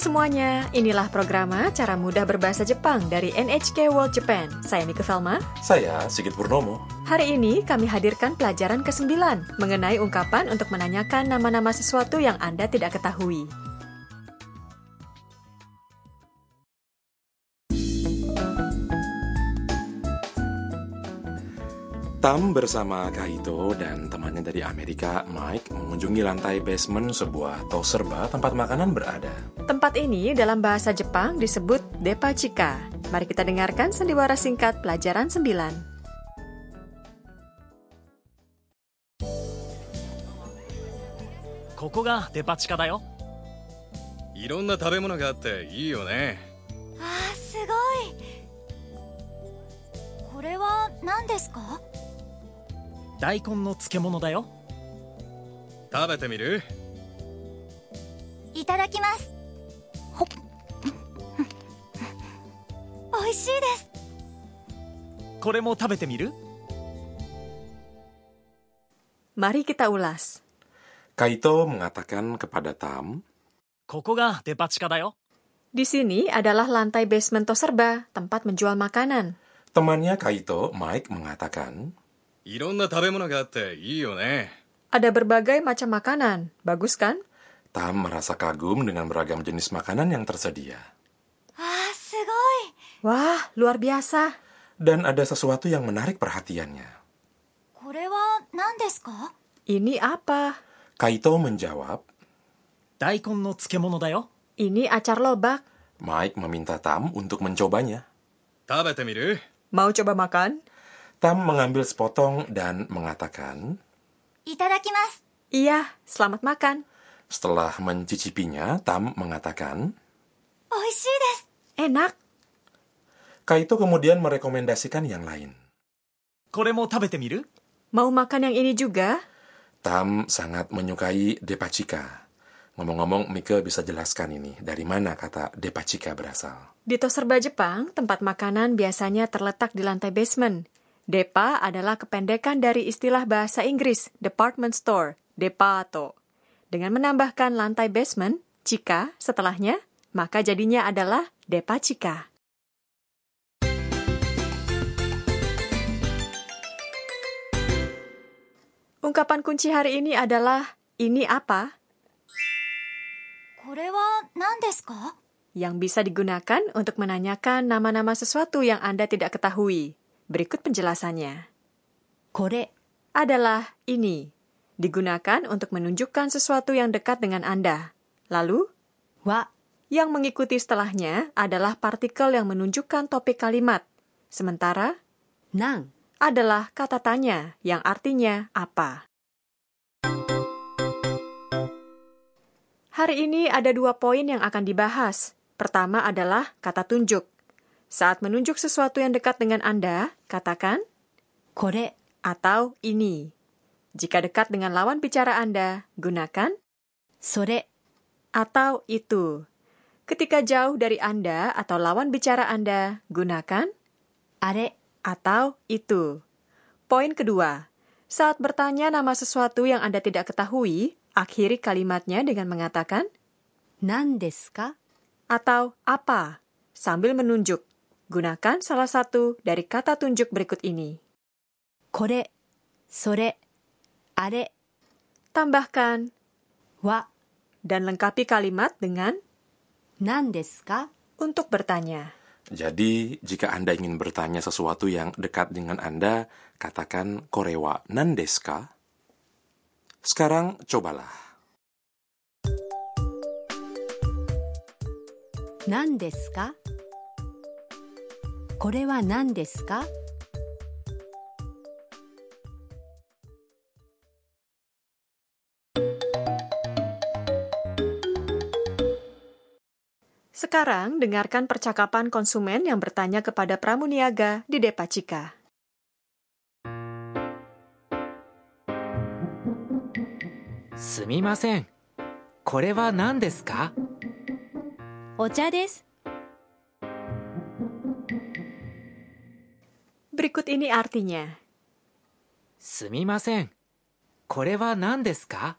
semuanya, inilah programa Cara Mudah Berbahasa Jepang dari NHK World Japan. Saya Mika Velma. Saya Sigit Purnomo. Hari ini kami hadirkan pelajaran ke-9 mengenai ungkapan untuk menanyakan nama-nama sesuatu yang Anda tidak ketahui. Tam bersama Kaito dan temannya dari Amerika, Mike, mengunjungi lantai basement sebuah tos serba tempat makanan berada. Tempat ini dalam bahasa Jepang disebut Depachika. Mari kita dengarkan sendiwara singkat pelajaran 9. ここがデパ地下だよいろんな食べ物があっていいよねあーすごいこれは何ですか 大根の漬物だよ食べてみるいただきますほっ美味しいですこれも食べてみる Mari kita ulas. Kaito mengatakan kepada Tam, ここがデパ地下だよ Di sini adalah lantai basement tos serba, tempat menjual makanan. temannya Kaito, Mike, mengatakan, ada berbagai macam makanan, bagus kan? Tam merasa kagum dengan beragam jenis makanan yang tersedia. Ah. Wah, luar biasa. Dan ada sesuatu yang menarik perhatiannya. Ini apa? Kaito menjawab, Daikon no tsukemono da yo. Ini acar lobak. Mike meminta Tam untuk mencobanya. Mau coba makan? Tam mengambil sepotong dan mengatakan, Itadakimasu. Iya, selamat makan. Setelah mencicipinya, Tam mengatakan, Oishii desu. Enak. Kaito kemudian merekomendasikan yang lain. Kore mo tabete miru? Mau makan yang ini juga? Tam sangat menyukai depachika. Ngomong-ngomong, Mika bisa jelaskan ini. Dari mana kata depachika berasal? Di Toserba Jepang, tempat makanan biasanya terletak di lantai basement. DEPA adalah kependekan dari istilah bahasa Inggris department store, depato. Dengan menambahkan lantai basement, Cika, setelahnya, maka jadinya adalah Depa chika. Ungkapan kunci hari ini adalah ini apa? Yang bisa digunakan untuk menanyakan nama-nama sesuatu yang Anda tidak ketahui. Berikut penjelasannya. Kore adalah ini. Digunakan untuk menunjukkan sesuatu yang dekat dengan Anda. Lalu, wa yang mengikuti setelahnya adalah partikel yang menunjukkan topik kalimat. Sementara, nang adalah kata tanya yang artinya apa. Hari ini ada dua poin yang akan dibahas. Pertama adalah kata tunjuk. Saat menunjuk sesuatu yang dekat dengan Anda, katakan kore atau ini. Jika dekat dengan lawan bicara Anda, gunakan sore atau itu. Ketika jauh dari Anda atau lawan bicara Anda, gunakan are atau itu. Poin kedua, saat bertanya nama sesuatu yang Anda tidak ketahui, akhiri kalimatnya dengan mengatakan nan desu atau apa sambil menunjuk. Gunakan salah satu dari kata tunjuk berikut ini. Kore, sore, are. Tambahkan wa dan lengkapi kalimat dengan nan desu ka untuk bertanya. Jadi, jika Anda ingin bertanya sesuatu yang dekat dengan Anda, katakan korewa nandeska. Sekarang cobalah. Nan Nandeska? これは何ですか Sekarang dengarkan percakapan konsumen yang bertanya kepada pramuniaga di Depachika. すみませんこれは Berikut ini artinya. すみませんこれは何ですか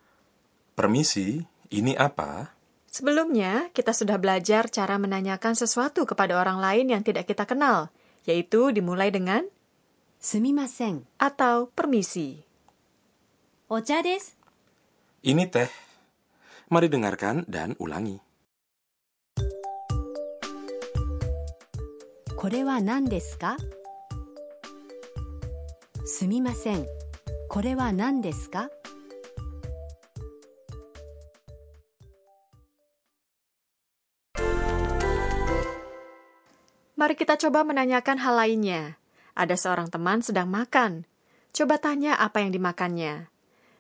Permisi, ini apa? Sebelumnya, kita sudah belajar cara menanyakan sesuatu kepada orang lain yang tidak kita kenal, yaitu dimulai dengan すみません atau permisi. お茶です。 Ini teh. Mari dengarkan dan ulangi. これは何ですか すみませんこれは何ですか Mari kita coba menanyakan hal lainnya. Ada seorang teman sedang makan. Coba tanya apa yang dimakannya.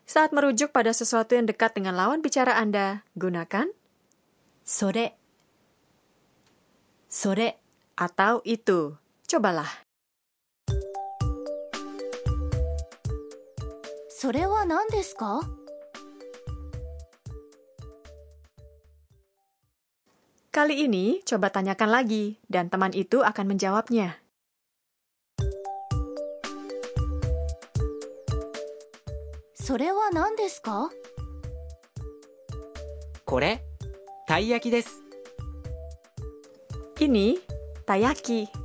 Saat merujuk pada sesuatu yang dekat dengan lawan bicara Anda, gunakan それそれ atau itu. Cobalah. それは何ですか Kali ini, coba tanyakan lagi, dan teman itu akan menjawabnya. それは何ですかこれたい焼きです Ini tayaki.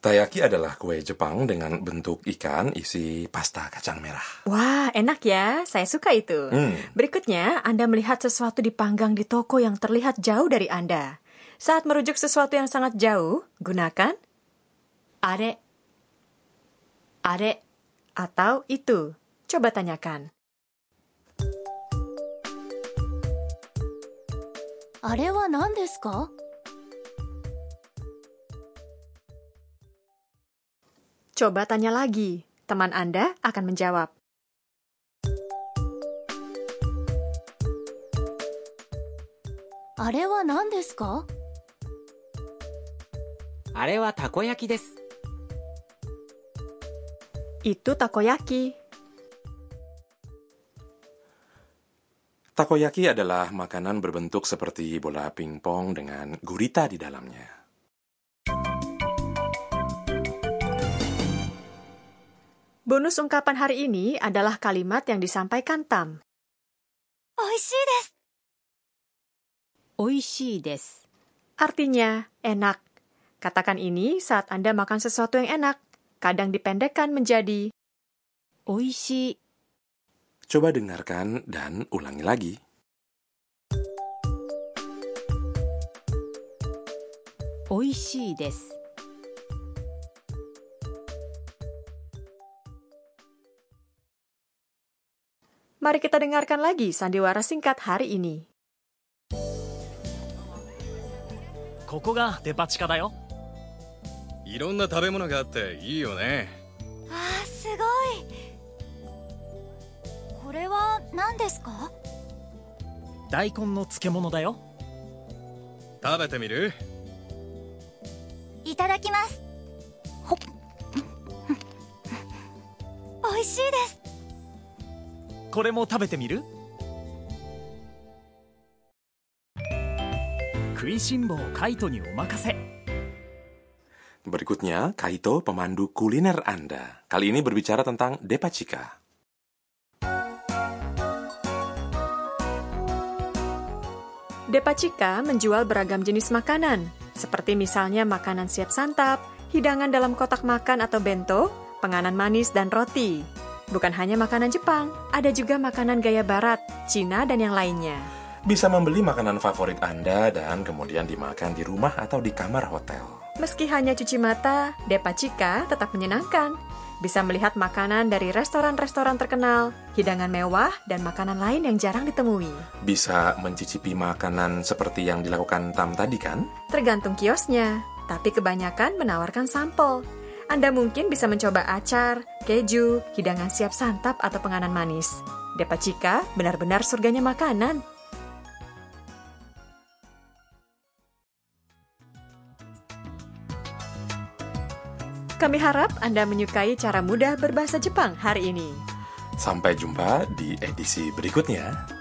Taiyaki adalah kue Jepang dengan bentuk ikan isi pasta kacang merah. Wah, enak ya. Saya suka itu. Hmm. Berikutnya, Anda melihat sesuatu dipanggang di toko yang terlihat jauh dari Anda. Saat merujuk sesuatu yang sangat jauh, gunakan are, are, atau itu. Coba tanyakan. Are wa ka? Coba tanya lagi, teman Anda akan menjawab. Wa nan desu ka? Wa takoyaki desu. Itu takoyaki. Takoyaki adalah makanan berbentuk seperti bola pingpong dengan gurita di dalamnya. Bonus ungkapan hari ini adalah kalimat yang disampaikan Tam. Oishii desu. Oishii desu. Artinya, enak. Katakan ini saat Anda makan sesuatu yang enak. Kadang dipendekkan menjadi oishi. Coba dengarkan dan ulangi lagi. Oishi desu. Mari kita dengarkan lagi sandiwara singkat hari ini. ここがデパ地下だよいろんな食べ物があっていいよねあー、すごい。これは何ですか大根の漬物だよ食べてみるいただきます。ほっ。美味しいです。これも食べてみる食いしん坊カイトにお任せ Berikutnya, Kaito, pemandu kuliner Anda. Kali ini berbicara tentang Depachika. Depachika menjual beragam jenis makanan, seperti misalnya makanan siap santap, hidangan dalam kotak makan atau bento, penganan manis dan roti. Bukan hanya makanan Jepang, ada juga makanan gaya barat, Cina, dan yang lainnya. Bisa membeli makanan favorit Anda dan kemudian dimakan di rumah atau di kamar hotel. Meski hanya cuci mata, Depachika tetap menyenangkan. Bisa melihat makanan dari restoran-restoran terkenal, hidangan mewah, dan makanan lain yang jarang ditemui. Bisa mencicipi makanan seperti yang dilakukan Tam tadi kan? Tergantung kiosnya, tapi kebanyakan menawarkan sampel. Anda mungkin bisa mencoba acar, keju, hidangan siap santap, atau penganan manis. Depachika benar-benar surganya makanan. Kami harap Anda menyukai cara mudah berbahasa Jepang hari ini. Sampai jumpa di edisi berikutnya.